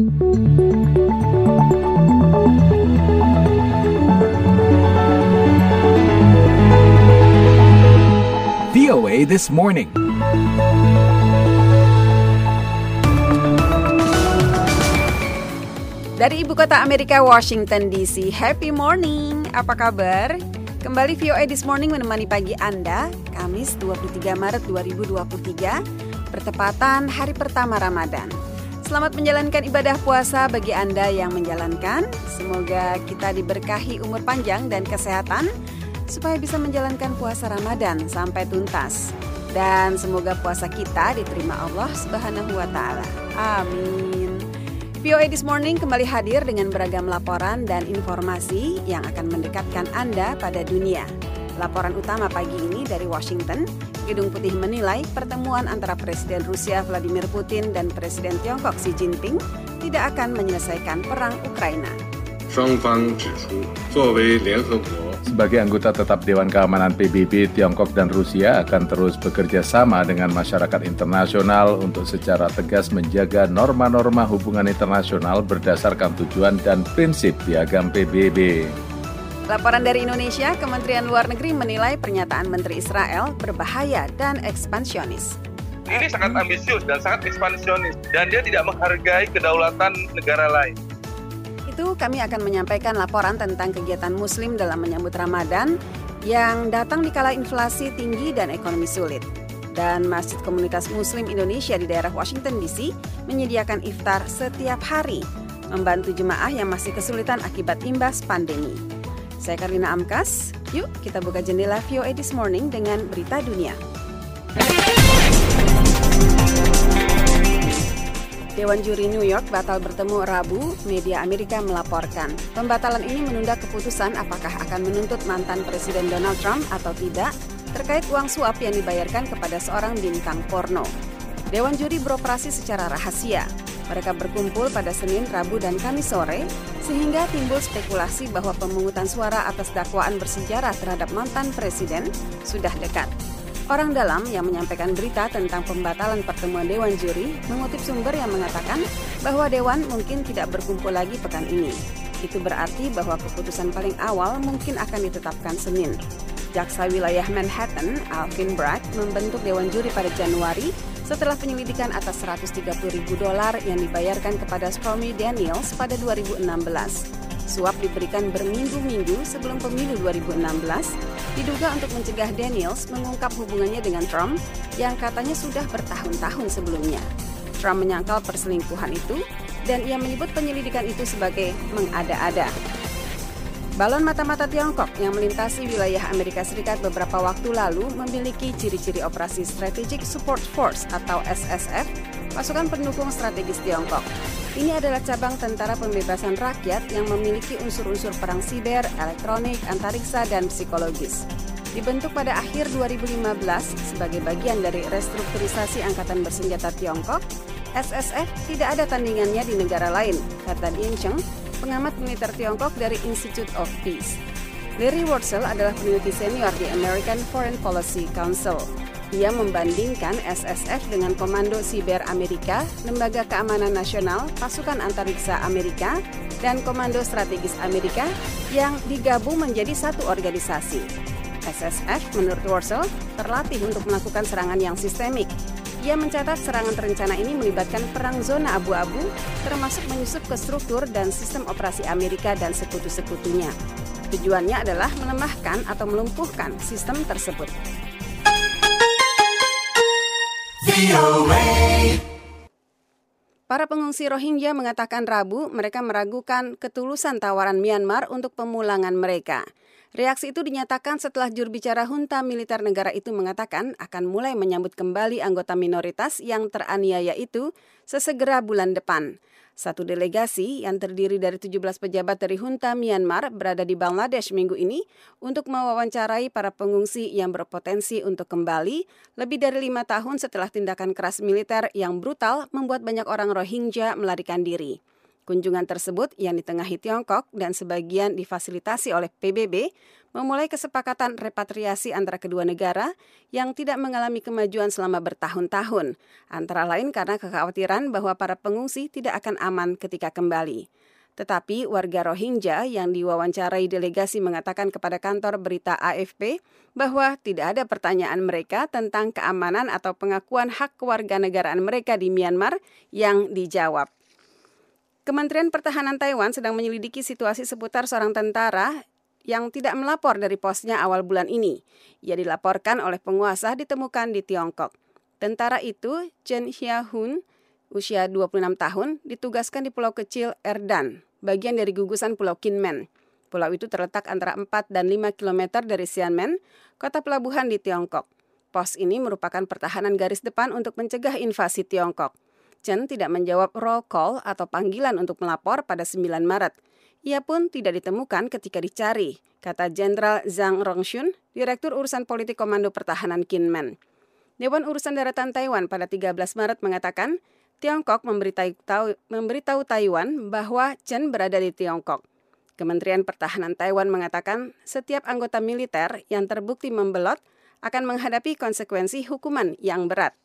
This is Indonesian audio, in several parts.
VOA This Morning. Dari ibu kota Amerika, Washington DC, happy morning. Apa kabar? Kembali VOA This Morning menemani pagi Anda, Kamis 23 Maret 2023, bertepatan hari pertama Ramadan. Selamat menjalankan ibadah puasa bagi Anda yang menjalankan. Semoga kita diberkahi umur panjang dan kesehatan supaya bisa menjalankan puasa Ramadan sampai tuntas. Dan semoga puasa kita diterima Allah Subhanahu wa taala. Amin. VOA This Morning kembali hadir dengan beragam laporan dan informasi yang akan mendekatkan Anda pada dunia. Laporan utama pagi ini dari Washington, Gedung Putih menilai pertemuan antara Presiden Rusia Vladimir Putin dan Presiden Tiongkok Xi Jinping tidak akan menyelesaikan perang Ukraina. Sebagai anggota tetap Dewan Keamanan PBB, Tiongkok dan Rusia akan terus bekerja sama dengan masyarakat internasional untuk secara tegas menjaga norma-norma hubungan internasional berdasarkan tujuan dan prinsip piagam PBB. Laporan dari Indonesia, Kementerian Luar Negeri menilai pernyataan Menteri Israel berbahaya dan ekspansionis. ini sangat ambisius dan sangat ekspansionis dan dia tidak menghargai kedaulatan negara lain. Itu kami akan menyampaikan laporan tentang kegiatan Muslim dalam menyambut Ramadan yang datang di kala inflasi tinggi dan ekonomi sulit. Dan Masjid Komunitas Muslim Indonesia di daerah Washington DC menyediakan iftar setiap hari, membantu jemaah yang masih kesulitan akibat imbas pandemi. Saya Karina Amkas, yuk kita buka jendela VOA This Morning dengan berita dunia. Dewan Juri New York batal bertemu Rabu, media Amerika melaporkan. Pembatalan ini menunda keputusan apakah akan menuntut mantan Presiden Donald Trump atau tidak terkait uang suap yang dibayarkan kepada seorang bintang porno. Dewan Juri beroperasi secara rahasia. Mereka berkumpul pada Senin, Rabu, dan Kamis sore, sehingga timbul spekulasi bahwa pemungutan suara atas dakwaan bersejarah terhadap mantan presiden sudah dekat. Orang dalam yang menyampaikan berita tentang pembatalan pertemuan Dewan Juri mengutip sumber yang mengatakan bahwa Dewan mungkin tidak berkumpul lagi pekan ini. Itu berarti bahwa keputusan paling awal mungkin akan ditetapkan Senin. Jaksa wilayah Manhattan, Alvin Bragg, membentuk Dewan Juri pada Januari setelah penyelidikan atas 130 ribu dolar yang dibayarkan kepada Stormy Daniels pada 2016. Suap diberikan berminggu-minggu sebelum pemilu 2016, diduga untuk mencegah Daniels mengungkap hubungannya dengan Trump yang katanya sudah bertahun-tahun sebelumnya. Trump menyangkal perselingkuhan itu dan ia menyebut penyelidikan itu sebagai mengada-ada. Balon mata-mata Tiongkok yang melintasi wilayah Amerika Serikat beberapa waktu lalu memiliki ciri-ciri operasi Strategic Support Force atau SSF, pasukan pendukung strategis Tiongkok. Ini adalah cabang tentara pembebasan rakyat yang memiliki unsur-unsur perang siber, elektronik, antariksa, dan psikologis. Dibentuk pada akhir 2015 sebagai bagian dari restrukturisasi Angkatan Bersenjata Tiongkok, SSF tidak ada tandingannya di negara lain, kata Dien Cheng, pengamat militer Tiongkok dari Institute of Peace. Larry Wurzel adalah peneliti senior di American Foreign Policy Council. Ia membandingkan SSF dengan Komando Siber Amerika, Lembaga Keamanan Nasional, Pasukan Antariksa Amerika, dan Komando Strategis Amerika yang digabung menjadi satu organisasi. SSF, menurut Wurzel, terlatih untuk melakukan serangan yang sistemik. Ia mencatat serangan terencana ini melibatkan perang zona abu-abu, termasuk menyusup ke struktur dan sistem operasi Amerika dan sekutu-sekutunya. Tujuannya adalah melemahkan atau melumpuhkan sistem tersebut. Para pengungsi Rohingya mengatakan Rabu mereka meragukan ketulusan tawaran Myanmar untuk pemulangan mereka. Reaksi itu dinyatakan setelah juru bicara junta militer negara itu mengatakan akan mulai menyambut kembali anggota minoritas yang teraniaya itu sesegera bulan depan. Satu delegasi yang terdiri dari 17 pejabat dari junta Myanmar berada di Bangladesh minggu ini untuk mewawancarai para pengungsi yang berpotensi untuk kembali lebih dari lima tahun setelah tindakan keras militer yang brutal membuat banyak orang Rohingya melarikan diri. Kunjungan tersebut yang ditengahi Tiongkok dan sebagian difasilitasi oleh PBB memulai kesepakatan repatriasi antara kedua negara yang tidak mengalami kemajuan selama bertahun-tahun, antara lain karena kekhawatiran bahwa para pengungsi tidak akan aman ketika kembali. Tetapi warga Rohingya yang diwawancarai delegasi mengatakan kepada kantor berita AFP bahwa tidak ada pertanyaan mereka tentang keamanan atau pengakuan hak kewarganegaraan mereka di Myanmar yang dijawab. Kementerian Pertahanan Taiwan sedang menyelidiki situasi seputar seorang tentara yang tidak melapor dari posnya awal bulan ini. Ia dilaporkan oleh penguasa ditemukan di Tiongkok. Tentara itu, Chen Xiahun, usia 26 tahun, ditugaskan di pulau kecil Erdan, bagian dari gugusan Pulau Kinmen. Pulau itu terletak antara 4 dan 5 km dari Xiamen, kota pelabuhan di Tiongkok. Pos ini merupakan pertahanan garis depan untuk mencegah invasi Tiongkok. Chen tidak menjawab roll call atau panggilan untuk melapor pada 9 Maret. Ia pun tidak ditemukan ketika dicari, kata Jenderal Zhang Rongxun, Direktur Urusan Politik Komando Pertahanan Kinmen. Dewan Urusan Daratan Taiwan pada 13 Maret mengatakan Tiongkok memberitahu, memberitahu Taiwan bahwa Chen berada di Tiongkok. Kementerian Pertahanan Taiwan mengatakan setiap anggota militer yang terbukti membelot akan menghadapi konsekuensi hukuman yang berat.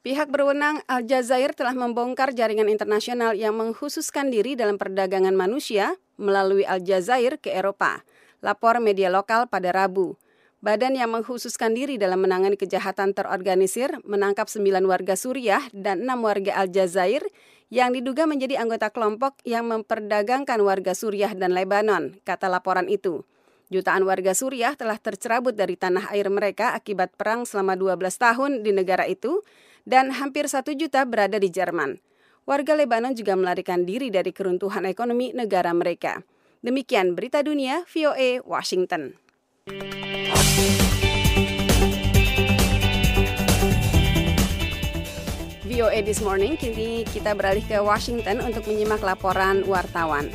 Pihak berwenang Aljazair telah membongkar jaringan internasional yang menghususkan diri dalam perdagangan manusia melalui Aljazair ke Eropa. Lapor media lokal pada Rabu. Badan yang mengkhususkan diri dalam menangani kejahatan terorganisir menangkap sembilan warga Suriah dan enam warga Aljazair yang diduga menjadi anggota kelompok yang memperdagangkan warga Suriah dan Lebanon, kata laporan itu. Jutaan warga Suriah telah tercerabut dari tanah air mereka akibat perang selama 12 tahun di negara itu dan hampir satu juta berada di Jerman. Warga Lebanon juga melarikan diri dari keruntuhan ekonomi negara mereka. Demikian berita dunia VOA Washington. VOA This Morning, kini kita beralih ke Washington untuk menyimak laporan wartawan.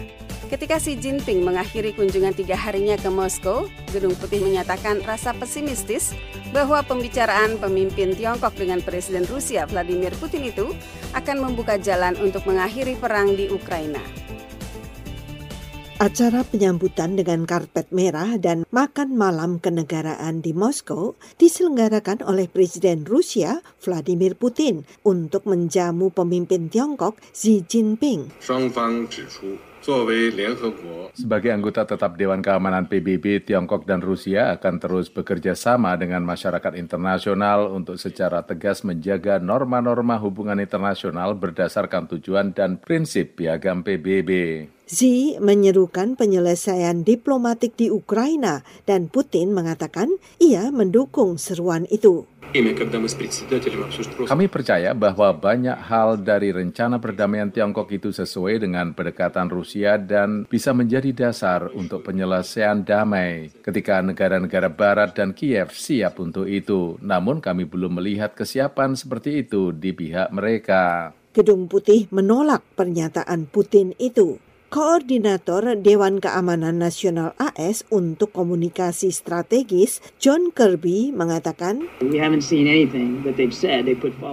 Ketika Xi Jinping mengakhiri kunjungan tiga harinya ke Moskow, Gedung Putih menyatakan rasa pesimistis bahwa pembicaraan pemimpin Tiongkok dengan Presiden Rusia Vladimir Putin itu akan membuka jalan untuk mengakhiri perang di Ukraina. Acara penyambutan dengan karpet merah dan makan malam kenegaraan di Moskow diselenggarakan oleh Presiden Rusia Vladimir Putin untuk menjamu pemimpin Tiongkok Xi Jinping. Sebagai anggota tetap Dewan Keamanan PBB, Tiongkok dan Rusia akan terus bekerja sama dengan masyarakat internasional untuk secara tegas menjaga norma-norma hubungan internasional berdasarkan tujuan dan prinsip piagam PBB. Xi menyerukan penyelesaian diplomatik di Ukraina dan Putin mengatakan ia mendukung seruan itu. Kami percaya bahwa banyak hal dari rencana perdamaian Tiongkok itu sesuai dengan pendekatan Rusia dan bisa menjadi dasar untuk penyelesaian damai ketika negara-negara Barat dan Kiev siap untuk itu. Namun kami belum melihat kesiapan seperti itu di pihak mereka. Gedung Putih menolak pernyataan Putin itu. Koordinator Dewan Keamanan Nasional AS untuk komunikasi strategis John Kirby mengatakan,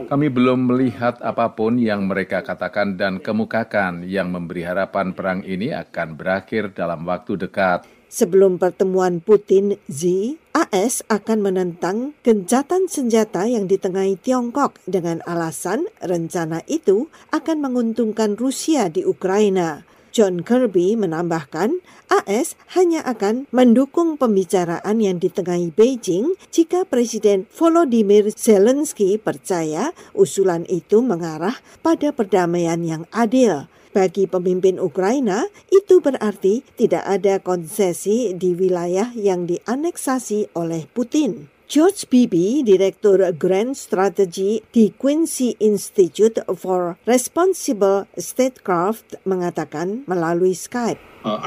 Kami belum melihat apa pun yang mereka katakan dan kemukakan yang memberi harapan perang ini akan berakhir dalam waktu dekat. Sebelum pertemuan Putin Xi, AS akan menentang gencatan senjata yang ditengahi Tiongkok dengan alasan rencana itu akan menguntungkan Rusia di Ukraina. John Kirby menambahkan, AS hanya akan mendukung pembicaraan yang ditengahi Beijing jika Presiden Volodymyr Zelensky percaya usulan itu mengarah pada perdamaian yang adil. Bagi pemimpin Ukraina, itu berarti tidak ada konsesi di wilayah yang dianeksasi oleh Putin. George Beebe, Direktur Grand Strategy di Quincy Institute for Responsible Statecraft, mengatakan melalui Skype. Uh,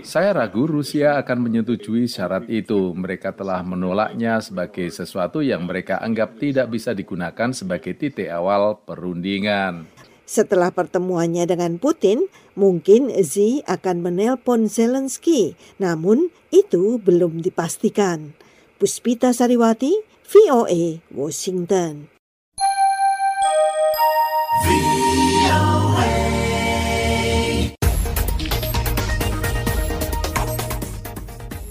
Saya ragu Rusia akan menyetujui syarat itu. Mereka telah menolaknya sebagai sesuatu yang mereka anggap tidak bisa digunakan sebagai titik awal perundingan. Setelah pertemuannya dengan Putin, mungkin Xi akan menelpon Zelensky, namun itu belum dipastikan. Puspita Sariwati, VOA, Washington.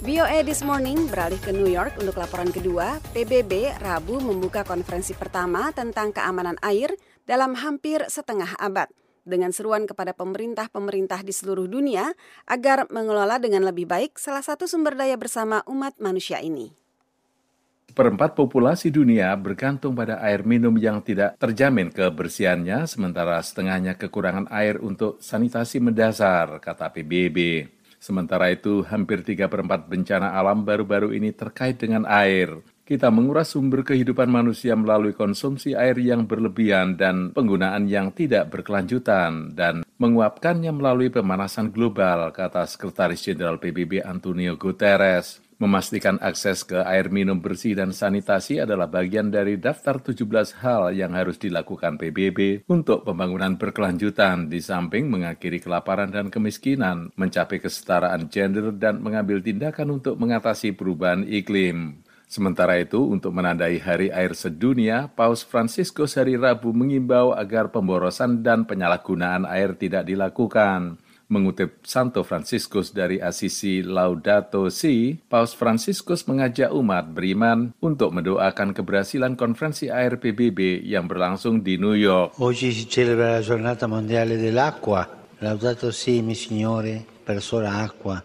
VOA. This Morning beralih ke New York untuk laporan kedua, PBB Rabu membuka konferensi pertama tentang keamanan air dalam hampir setengah abad dengan seruan kepada pemerintah-pemerintah di seluruh dunia agar mengelola dengan lebih baik salah satu sumber daya bersama umat manusia ini. Perempat populasi dunia bergantung pada air minum yang tidak terjamin kebersihannya, sementara setengahnya kekurangan air untuk sanitasi mendasar, kata PBB. Sementara itu, hampir tiga perempat bencana alam baru-baru ini terkait dengan air. Kita menguras sumber kehidupan manusia melalui konsumsi air yang berlebihan dan penggunaan yang tidak berkelanjutan dan menguapkannya melalui pemanasan global, kata Sekretaris Jenderal PBB Antonio Guterres. Memastikan akses ke air minum bersih dan sanitasi adalah bagian dari daftar 17 hal yang harus dilakukan PBB untuk pembangunan berkelanjutan di samping mengakhiri kelaparan dan kemiskinan, mencapai kesetaraan gender dan mengambil tindakan untuk mengatasi perubahan iklim. Sementara itu, untuk menandai Hari Air Sedunia, Paus Franciscus hari Rabu mengimbau agar pemborosan dan penyalahgunaan air tidak dilakukan. Mengutip Santo Franciscus dari Assisi Laudato Si, Paus Franciscus mengajak umat beriman untuk mendoakan keberhasilan konferensi air PBB yang berlangsung di New York. Oggi si celebra la giornata mondiale dell'acqua. Laudato Si, mi Signore,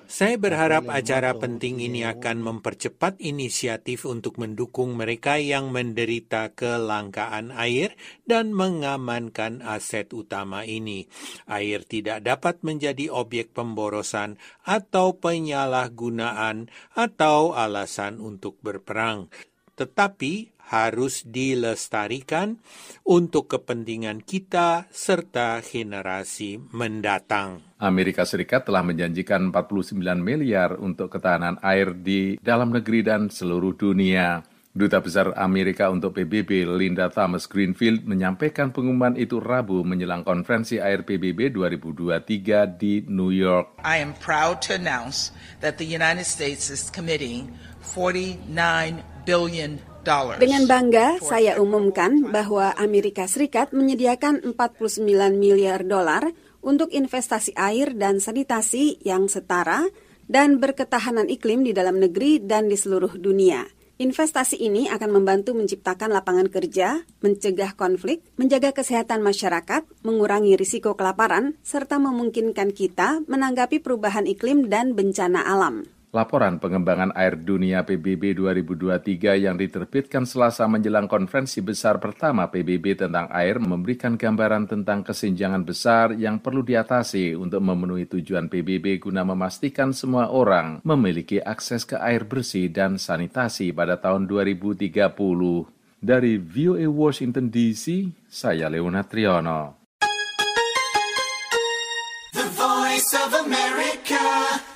saya berharap acara penting ini akan mempercepat inisiatif untuk mendukung mereka yang menderita kelangkaan air dan mengamankan aset utama ini. Air tidak dapat menjadi objek pemborosan atau penyalahgunaan atau alasan untuk berperang. Tetapi harus dilestarikan untuk kepentingan kita serta generasi mendatang. Amerika Serikat telah menjanjikan 49 miliar untuk ketahanan air di dalam negeri dan seluruh dunia. Duta Besar Amerika untuk PBB Linda Thomas Greenfield menyampaikan pengumuman itu Rabu menjelang konferensi air PBB 2023 di New York. I am proud to announce that the United States is committing 49 billion dengan bangga, saya umumkan bahwa Amerika Serikat menyediakan 49 miliar dolar untuk investasi air dan sanitasi yang setara dan berketahanan iklim di dalam negeri dan di seluruh dunia. Investasi ini akan membantu menciptakan lapangan kerja, mencegah konflik, menjaga kesehatan masyarakat, mengurangi risiko kelaparan, serta memungkinkan kita menanggapi perubahan iklim dan bencana alam. Laporan pengembangan air dunia PBB 2023 yang diterbitkan selasa menjelang konferensi besar pertama PBB tentang air memberikan gambaran tentang kesenjangan besar yang perlu diatasi untuk memenuhi tujuan PBB guna memastikan semua orang memiliki akses ke air bersih dan sanitasi pada tahun 2030. Dari VOA Washington DC, saya Leona Triono. The Voice of America.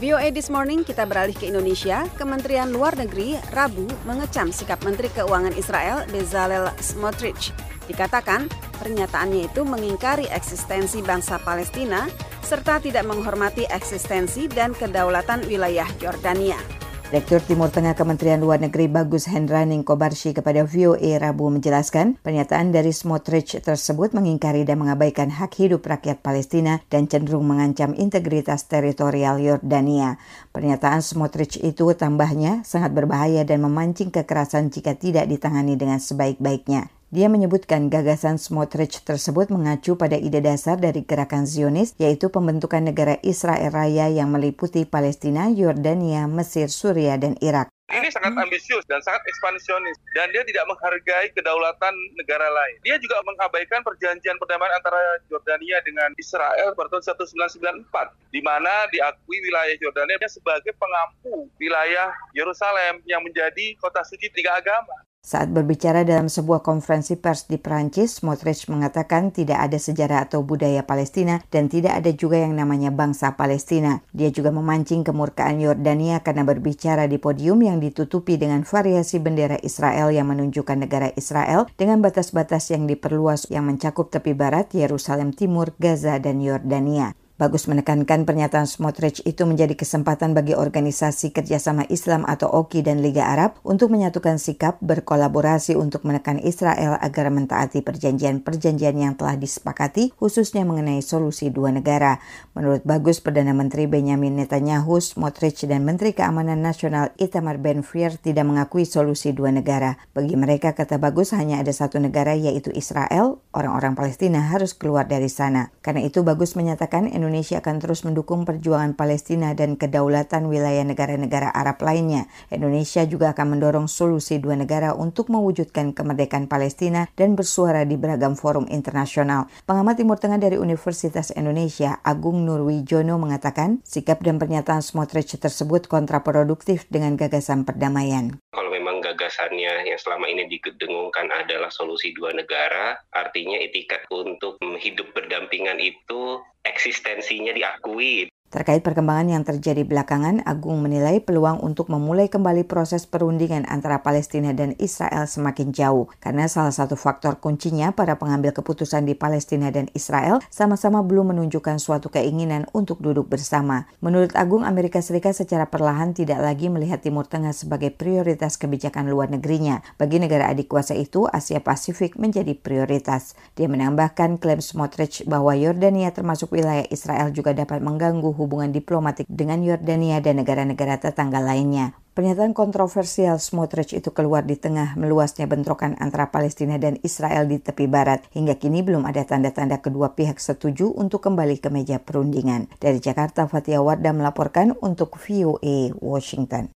VOA This Morning kita beralih ke Indonesia. Kementerian Luar Negeri Rabu mengecam sikap Menteri Keuangan Israel Bezalel Smotrich. Dikatakan pernyataannya itu mengingkari eksistensi bangsa Palestina serta tidak menghormati eksistensi dan kedaulatan wilayah Yordania. Direktur Timur Tengah Kementerian Luar Negeri Bagus Hendraning Kobarshi kepada VOA Rabu menjelaskan pernyataan dari Smotrich tersebut mengingkari dan mengabaikan hak hidup rakyat Palestina dan cenderung mengancam integritas teritorial Yordania. Pernyataan Smotrich itu tambahnya sangat berbahaya dan memancing kekerasan jika tidak ditangani dengan sebaik-baiknya. Dia menyebutkan gagasan Smotrich tersebut mengacu pada ide dasar dari gerakan Zionis, yaitu pembentukan negara Israel Raya yang meliputi Palestina, Yordania, Mesir, Suria, dan Irak. Ini sangat ambisius dan sangat ekspansionis dan dia tidak menghargai kedaulatan negara lain. Dia juga mengabaikan perjanjian perdamaian antara Yordania dengan Israel pada tahun 1994 di mana diakui wilayah Yordania sebagai pengampu wilayah Yerusalem yang menjadi kota suci tiga agama. Saat berbicara dalam sebuah konferensi pers di Perancis, Smotrich mengatakan tidak ada sejarah atau budaya Palestina dan tidak ada juga yang namanya bangsa Palestina. Dia juga memancing kemurkaan Yordania karena berbicara di podium yang ditutupi dengan variasi bendera Israel yang menunjukkan negara Israel dengan batas-batas yang diperluas yang mencakup tepi barat, Yerusalem Timur, Gaza, dan Yordania. Bagus menekankan pernyataan Smotrich itu menjadi kesempatan bagi Organisasi Kerjasama Islam atau OKI dan Liga Arab untuk menyatukan sikap berkolaborasi untuk menekan Israel agar mentaati perjanjian-perjanjian yang telah disepakati, khususnya mengenai solusi dua negara. Menurut Bagus, Perdana Menteri Benjamin Netanyahu, Smotrich, dan Menteri Keamanan Nasional Itamar Ben-Gvir tidak mengakui solusi dua negara. Bagi mereka, kata Bagus, hanya ada satu negara yaitu Israel. Orang-orang Palestina harus keluar dari sana. Karena itu, Bagus menyatakan Indonesia Indonesia akan terus mendukung perjuangan Palestina dan kedaulatan wilayah negara-negara Arab lainnya. Indonesia juga akan mendorong solusi dua negara untuk mewujudkan kemerdekaan Palestina dan bersuara di beragam forum internasional. Pengamat Timur Tengah dari Universitas Indonesia, Agung Nurwijono mengatakan, sikap dan pernyataan Smotrich tersebut kontraproduktif dengan gagasan perdamaian gagasannya yang selama ini didengungkan adalah solusi dua negara, artinya etikat untuk hidup berdampingan itu eksistensinya diakui Terkait perkembangan yang terjadi belakangan, Agung menilai peluang untuk memulai kembali proses perundingan antara Palestina dan Israel semakin jauh, karena salah satu faktor kuncinya para pengambil keputusan di Palestina dan Israel sama-sama belum menunjukkan suatu keinginan untuk duduk bersama. Menurut Agung, Amerika Serikat secara perlahan tidak lagi melihat Timur Tengah sebagai prioritas kebijakan luar negerinya. Bagi negara adik kuasa itu, Asia Pasifik menjadi prioritas. Dia menambahkan klaim Smotrich bahwa Yordania termasuk wilayah Israel juga dapat mengganggu hubungan diplomatik dengan Yordania dan negara-negara tetangga lainnya. Pernyataan kontroversial Smotrich itu keluar di tengah meluasnya bentrokan antara Palestina dan Israel di tepi barat. Hingga kini belum ada tanda-tanda kedua pihak setuju untuk kembali ke meja perundingan. Dari Jakarta, Fatia Wardah melaporkan untuk VOA Washington.